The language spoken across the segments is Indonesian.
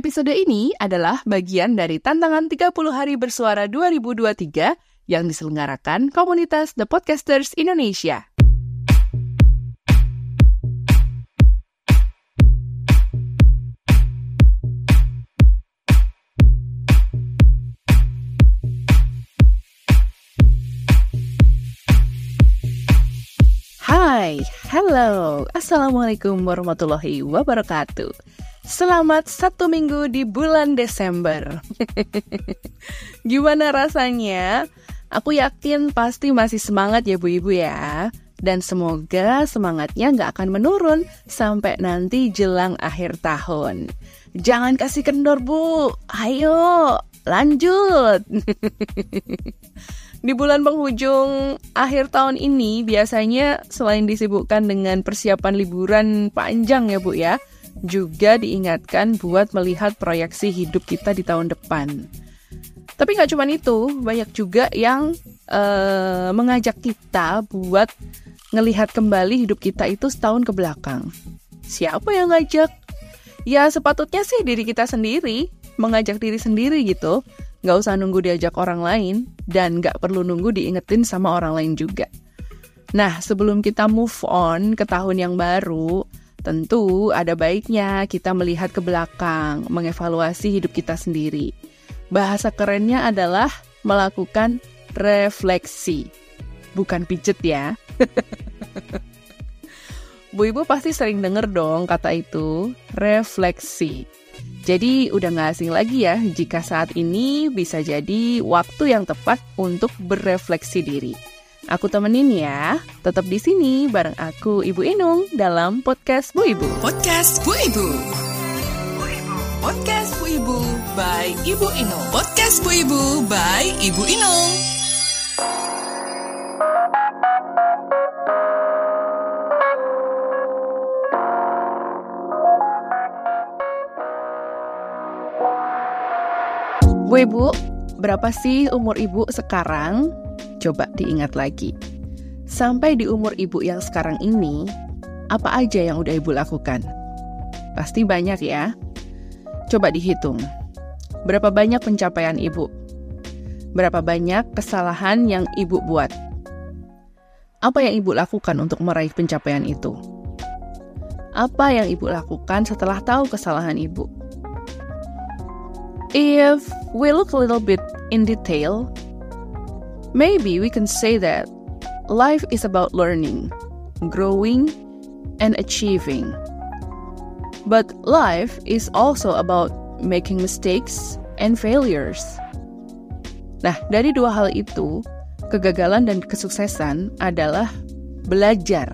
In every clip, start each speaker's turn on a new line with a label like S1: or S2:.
S1: Episode ini adalah bagian dari tantangan 30 hari bersuara 2023 yang diselenggarakan komunitas The Podcasters Indonesia. Hai, hello, Assalamualaikum warahmatullahi wabarakatuh. Selamat satu minggu di bulan Desember. Gimana rasanya? Aku yakin pasti masih semangat ya Bu Ibu ya. Dan semoga semangatnya nggak akan menurun sampai nanti jelang akhir tahun. Jangan kasih kendor Bu, ayo lanjut. Di bulan penghujung akhir tahun ini biasanya selain disibukkan dengan persiapan liburan panjang ya Bu ya, juga diingatkan buat melihat proyeksi hidup kita di tahun depan. Tapi nggak cuma itu, banyak juga yang uh, mengajak kita buat ngelihat kembali hidup kita itu setahun ke belakang. Siapa yang ngajak? Ya sepatutnya sih diri kita sendiri, mengajak diri sendiri gitu nggak usah nunggu diajak orang lain, dan nggak perlu nunggu diingetin sama orang lain juga. Nah, sebelum kita move on ke tahun yang baru, tentu ada baiknya kita melihat ke belakang, mengevaluasi hidup kita sendiri. Bahasa kerennya adalah melakukan refleksi, bukan pijet ya. Bu Ibu pasti sering denger dong kata itu, refleksi. Jadi udah gak asing lagi ya jika saat ini bisa jadi waktu yang tepat untuk berefleksi diri. Aku temenin ya, tetap di sini bareng aku Ibu Inung dalam podcast Bu Ibu.
S2: Podcast Bu Ibu. Podcast Bu Ibu by Ibu Inung. Podcast Bu Ibu by Ibu Inung.
S1: Bu Ibu, berapa sih umur Ibu sekarang? Coba diingat lagi. Sampai di umur Ibu yang sekarang ini, apa aja yang udah Ibu lakukan? Pasti banyak ya. Coba dihitung. Berapa banyak pencapaian Ibu? Berapa banyak kesalahan yang Ibu buat? Apa yang Ibu lakukan untuk meraih pencapaian itu? Apa yang Ibu lakukan setelah tahu kesalahan Ibu? If we look a little bit in detail, maybe we can say that life is about learning, growing, and achieving. But life is also about making mistakes and failures. Nah, dari dua hal itu, kegagalan dan kesuksesan adalah belajar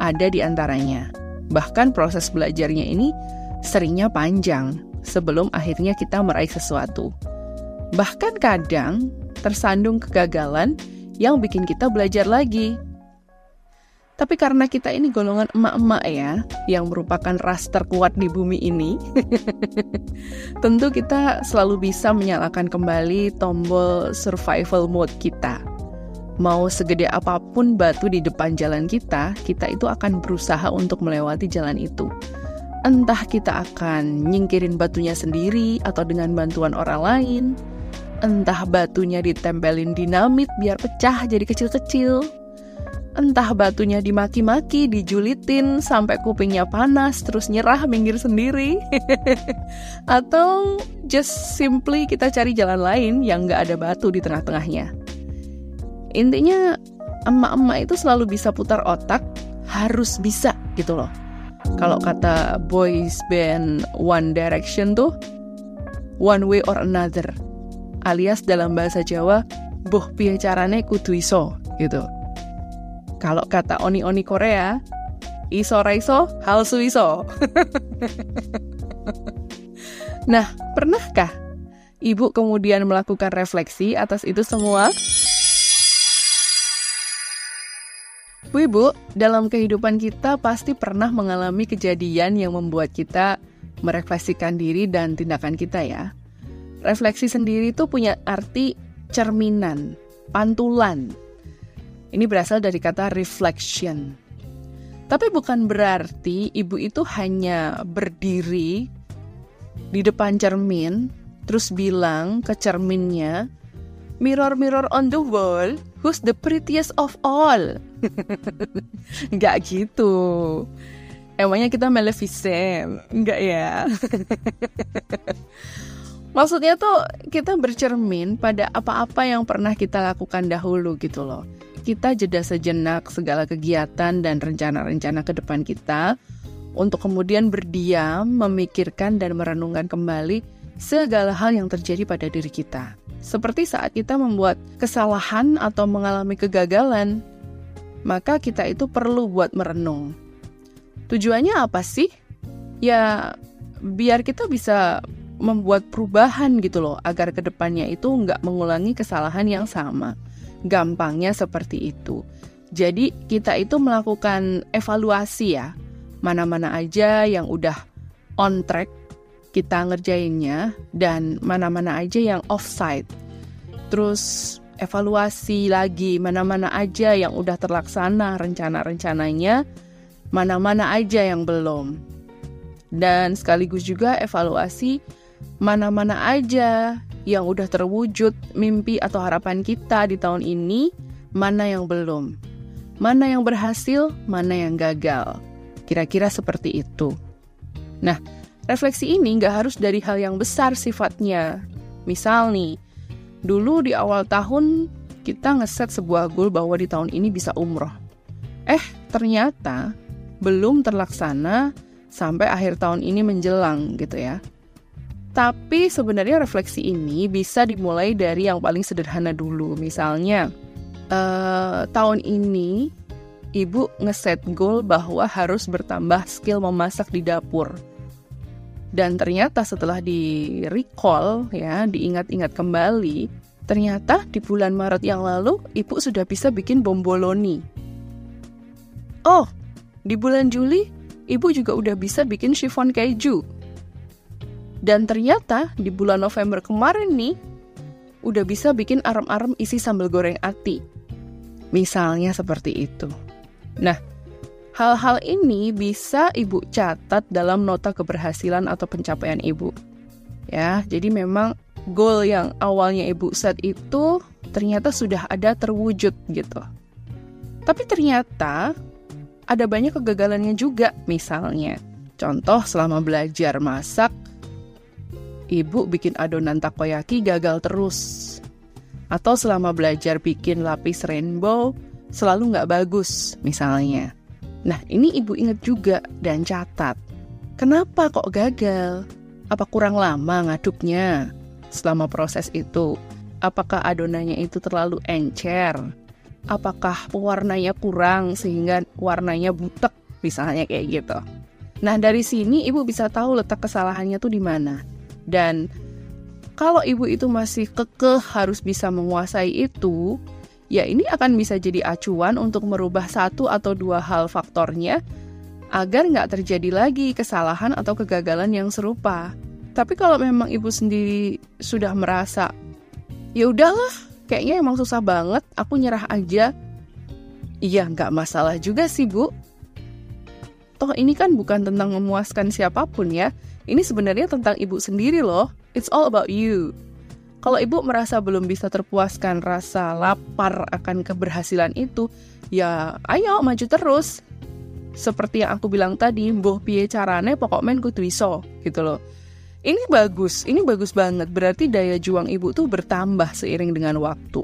S1: ada di antaranya. Bahkan proses belajarnya ini seringnya panjang, sebelum akhirnya kita meraih sesuatu. Bahkan kadang tersandung kegagalan yang bikin kita belajar lagi. Tapi karena kita ini golongan emak-emak ya, yang merupakan ras terkuat di bumi ini, tentu kita selalu bisa menyalakan kembali tombol survival mode kita. Mau segede apa pun batu di depan jalan kita, kita itu akan berusaha untuk melewati jalan itu. Entah kita akan nyingkirin batunya sendiri atau dengan bantuan orang lain. Entah batunya ditempelin dinamit biar pecah jadi kecil-kecil. Entah batunya dimaki-maki, dijulitin sampai kupingnya panas terus nyerah minggir sendiri. atau just simply kita cari jalan lain yang gak ada batu di tengah-tengahnya. Intinya emak-emak itu selalu bisa putar otak, harus bisa gitu loh kalau kata boys band One Direction tuh one way or another. Alias dalam bahasa Jawa, boh piye carane kudu iso gitu. Kalau kata oni-oni Korea, iso raiso, halsu iso. nah, pernahkah ibu kemudian melakukan refleksi atas itu semua? Bu Ibu, dalam kehidupan kita pasti pernah mengalami kejadian yang membuat kita merefleksikan diri dan tindakan kita ya. Refleksi sendiri itu punya arti cerminan, pantulan. Ini berasal dari kata reflection. Tapi bukan berarti ibu itu hanya berdiri di depan cermin, terus bilang ke cerminnya, Mirror, mirror on the wall, who's the prettiest of all? Nggak gitu. Emangnya kita Maleficent? Enggak ya? Maksudnya tuh kita bercermin pada apa-apa yang pernah kita lakukan dahulu gitu loh. Kita jeda sejenak segala kegiatan dan rencana-rencana ke depan kita untuk kemudian berdiam, memikirkan dan merenungkan kembali segala hal yang terjadi pada diri kita. Seperti saat kita membuat kesalahan atau mengalami kegagalan, maka kita itu perlu buat merenung. Tujuannya apa sih? Ya, biar kita bisa membuat perubahan gitu loh, agar ke depannya itu nggak mengulangi kesalahan yang sama. Gampangnya seperti itu. Jadi kita itu melakukan evaluasi ya, mana-mana aja yang udah on track kita ngerjainnya dan mana-mana aja yang offside. Terus evaluasi lagi mana-mana aja yang udah terlaksana rencana-rencananya, mana-mana aja yang belum. Dan sekaligus juga evaluasi mana-mana aja yang udah terwujud mimpi atau harapan kita di tahun ini, mana yang belum. Mana yang berhasil, mana yang gagal. Kira-kira seperti itu. Nah, Refleksi ini nggak harus dari hal yang besar sifatnya. Misal nih, dulu di awal tahun kita ngeset sebuah goal bahwa di tahun ini bisa umroh. Eh, ternyata belum terlaksana sampai akhir tahun ini menjelang gitu ya. Tapi sebenarnya refleksi ini bisa dimulai dari yang paling sederhana dulu. Misalnya, uh, tahun ini ibu ngeset goal bahwa harus bertambah skill memasak di dapur. Dan ternyata setelah di recall ya, diingat-ingat kembali, ternyata di bulan Maret yang lalu ibu sudah bisa bikin bomboloni. Oh, di bulan Juli ibu juga udah bisa bikin chiffon keju. Dan ternyata di bulan November kemarin nih udah bisa bikin arem-arem isi sambal goreng ati. Misalnya seperti itu. Nah, Hal-hal ini bisa Ibu catat dalam nota keberhasilan atau pencapaian Ibu. Ya, jadi memang goal yang awalnya Ibu set itu ternyata sudah ada terwujud gitu. Tapi ternyata ada banyak kegagalannya juga misalnya. Contoh selama belajar masak, Ibu bikin adonan takoyaki gagal terus. Atau selama belajar bikin lapis rainbow, selalu nggak bagus misalnya. Nah, ini ibu ingat juga dan catat. Kenapa kok gagal? Apa kurang lama ngaduknya selama proses itu? Apakah adonannya itu terlalu encer? Apakah pewarnanya kurang sehingga warnanya butek misalnya kayak gitu. Nah, dari sini ibu bisa tahu letak kesalahannya tuh di mana. Dan kalau ibu itu masih kekeh harus bisa menguasai itu, ya ini akan bisa jadi acuan untuk merubah satu atau dua hal faktornya agar nggak terjadi lagi kesalahan atau kegagalan yang serupa. Tapi kalau memang ibu sendiri sudah merasa, ya udahlah, kayaknya emang susah banget, aku nyerah aja. Iya, nggak masalah juga sih, Bu. Toh ini kan bukan tentang memuaskan siapa pun ya. Ini sebenarnya tentang ibu sendiri loh. It's all about you. Kalau ibu merasa belum bisa terpuaskan rasa lapar akan keberhasilan itu, ya ayo maju terus. Seperti yang aku bilang tadi, boh piye carane pokok men kudu iso, gitu loh. Ini bagus, ini bagus banget. Berarti daya juang ibu tuh bertambah seiring dengan waktu.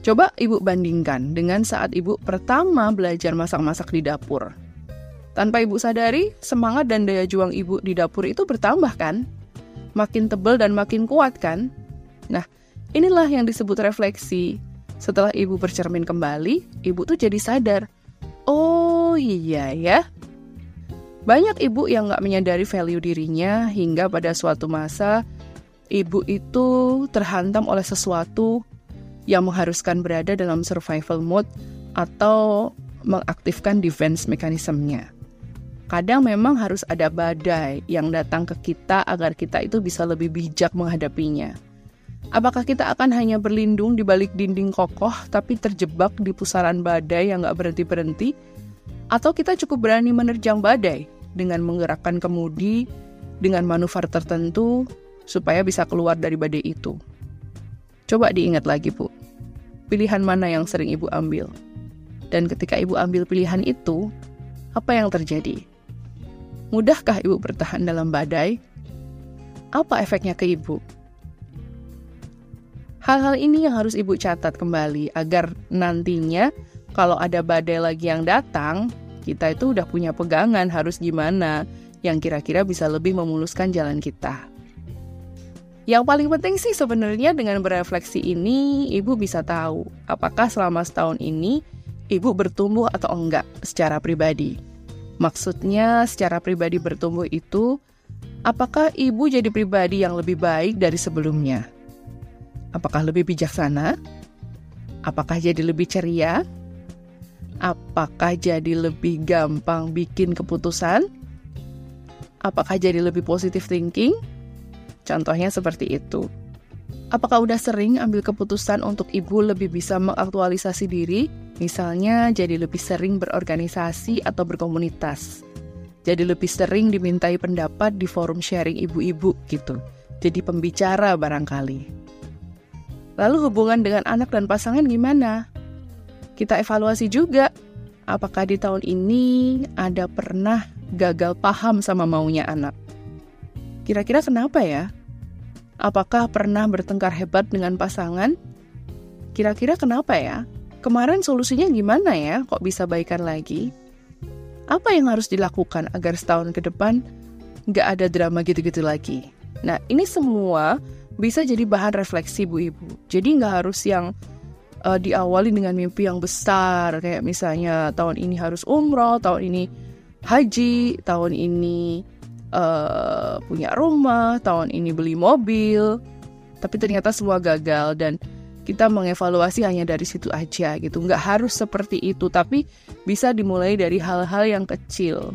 S1: Coba ibu bandingkan dengan saat ibu pertama belajar masak-masak di dapur. Tanpa ibu sadari, semangat dan daya juang ibu di dapur itu bertambah kan? makin tebal dan makin kuat kan? Nah, inilah yang disebut refleksi. Setelah ibu bercermin kembali, ibu tuh jadi sadar, oh iya ya. Banyak ibu yang gak menyadari value dirinya hingga pada suatu masa ibu itu terhantam oleh sesuatu yang mengharuskan berada dalam survival mode atau mengaktifkan defense mekanismenya kadang memang harus ada badai yang datang ke kita agar kita itu bisa lebih bijak menghadapinya. Apakah kita akan hanya berlindung di balik dinding kokoh tapi terjebak di pusaran badai yang gak berhenti-berhenti? Atau kita cukup berani menerjang badai dengan menggerakkan kemudi, dengan manuver tertentu supaya bisa keluar dari badai itu. Coba diingat lagi, Bu. Pilihan mana yang sering Ibu ambil? Dan ketika Ibu ambil pilihan itu, apa yang terjadi? Mudahkah Ibu bertahan dalam badai? Apa efeknya ke Ibu? Hal-hal ini yang harus Ibu catat kembali agar nantinya kalau ada badai lagi yang datang, kita itu udah punya pegangan harus gimana yang kira-kira bisa lebih memuluskan jalan kita. Yang paling penting sih sebenarnya dengan berefleksi ini, Ibu bisa tahu apakah selama setahun ini Ibu bertumbuh atau enggak secara pribadi. Maksudnya secara pribadi bertumbuh itu, apakah Ibu jadi pribadi yang lebih baik dari sebelumnya? Apakah lebih bijaksana? Apakah jadi lebih ceria? Apakah jadi lebih gampang bikin keputusan? Apakah jadi lebih positive thinking? Contohnya seperti itu. Apakah udah sering ambil keputusan untuk ibu lebih bisa mengaktualisasi diri? Misalnya jadi lebih sering berorganisasi atau berkomunitas. Jadi lebih sering dimintai pendapat di forum sharing ibu-ibu gitu. Jadi pembicara barangkali. Lalu hubungan dengan anak dan pasangan gimana? Kita evaluasi juga. Apakah di tahun ini ada pernah gagal paham sama maunya anak? Kira-kira kenapa ya? Apakah pernah bertengkar hebat dengan pasangan? Kira-kira kenapa ya? Kemarin solusinya gimana ya? Kok bisa baikan lagi? Apa yang harus dilakukan agar setahun ke depan nggak ada drama gitu-gitu lagi? Nah, ini semua bisa jadi bahan refleksi Bu Ibu. Jadi nggak harus yang uh, diawali dengan mimpi yang besar, kayak misalnya tahun ini harus umroh, tahun ini haji, tahun ini uh, punya rumah, tahun ini beli mobil, tapi ternyata semua gagal dan kita mengevaluasi hanya dari situ aja gitu. Nggak harus seperti itu, tapi bisa dimulai dari hal-hal yang kecil.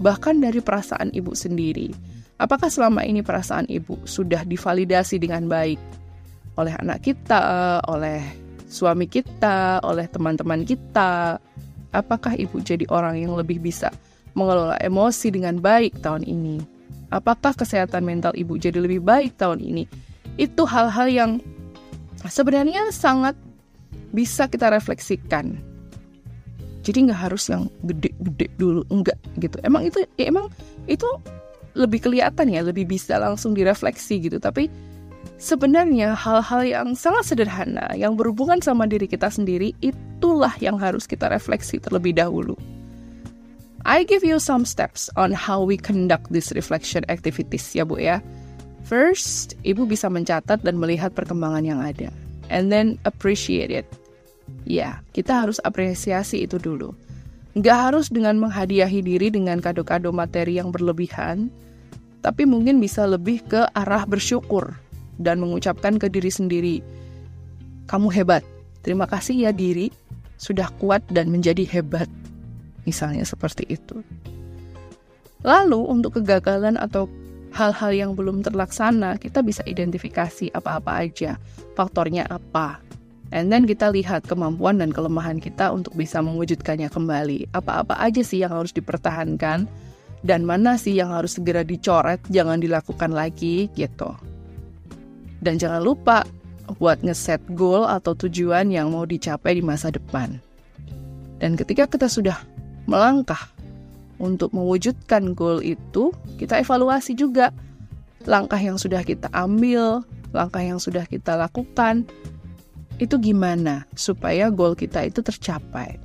S1: Bahkan dari perasaan ibu sendiri. Apakah selama ini perasaan ibu sudah divalidasi dengan baik oleh anak kita, oleh suami kita, oleh teman-teman kita? Apakah ibu jadi orang yang lebih bisa mengelola emosi dengan baik tahun ini? Apakah kesehatan mental ibu jadi lebih baik tahun ini? Itu hal-hal yang sebenarnya sangat bisa kita refleksikan. Jadi nggak harus yang gede-gede dulu, enggak gitu. Emang itu, ya emang itu lebih kelihatan ya, lebih bisa langsung direfleksi gitu. Tapi sebenarnya hal-hal yang sangat sederhana yang berhubungan sama diri kita sendiri itulah yang harus kita refleksi terlebih dahulu. I give you some steps on how we conduct this reflection activities ya Bu ya. First, Ibu bisa mencatat dan melihat perkembangan yang ada. And then appreciate it. Ya, kita harus apresiasi itu dulu. Nggak harus dengan menghadiahi diri dengan kado-kado materi yang berlebihan, tapi mungkin bisa lebih ke arah bersyukur dan mengucapkan ke diri sendiri, kamu hebat, terima kasih ya diri, sudah kuat dan menjadi hebat. Misalnya seperti itu. Lalu untuk kegagalan atau hal-hal yang belum terlaksana, kita bisa identifikasi apa-apa aja, faktornya apa. And then kita lihat kemampuan dan kelemahan kita untuk bisa mewujudkannya kembali. Apa-apa aja sih yang harus dipertahankan dan mana sih yang harus segera dicoret, jangan dilakukan lagi gitu. Dan jangan lupa buat ngeset goal atau tujuan yang mau dicapai di masa depan. Dan ketika kita sudah melangkah untuk mewujudkan goal itu, kita evaluasi juga langkah yang sudah kita ambil, langkah yang sudah kita lakukan, itu gimana supaya goal kita itu tercapai.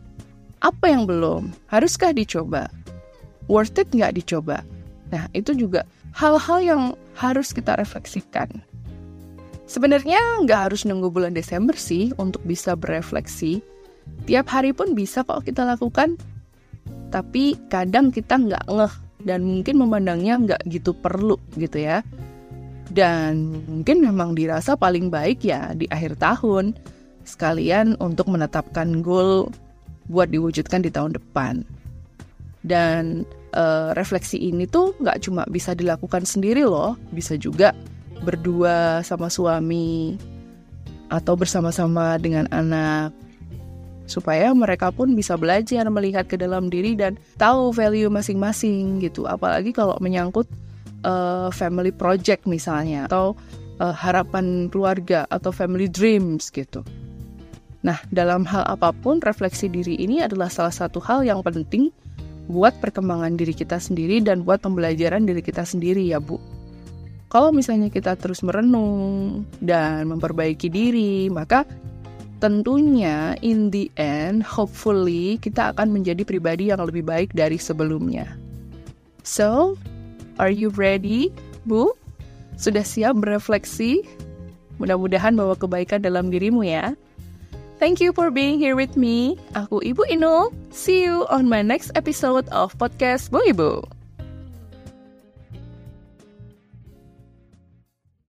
S1: Apa yang belum? Haruskah dicoba? Worth it nggak dicoba? Nah, itu juga hal-hal yang harus kita refleksikan. Sebenarnya nggak harus nunggu bulan Desember sih untuk bisa berefleksi. Tiap hari pun bisa kok kita lakukan tapi kadang kita nggak ngeh dan mungkin memandangnya nggak gitu perlu gitu ya. Dan mungkin memang dirasa paling baik ya di akhir tahun sekalian untuk menetapkan goal buat diwujudkan di tahun depan. Dan e, refleksi ini tuh nggak cuma bisa dilakukan sendiri loh bisa juga berdua sama suami atau bersama-sama dengan anak supaya mereka pun bisa belajar melihat ke dalam diri dan tahu value masing-masing gitu apalagi kalau menyangkut uh, family project misalnya atau uh, harapan keluarga atau family dreams gitu. Nah, dalam hal apa pun refleksi diri ini adalah salah satu hal yang penting buat perkembangan diri kita sendiri dan buat pembelajaran diri kita sendiri ya, Bu. Kalau misalnya kita terus merenung dan memperbaiki diri, maka tentunya in the end hopefully kita akan menjadi pribadi yang lebih baik dari sebelumnya. So, are you ready, Bu? Sudah siap berefleksi? Mudah-mudahan bawa kebaikan dalam dirimu ya. Thank you for being here with me. Aku Ibu Inul. See you on my next episode of podcast Bu Ibu.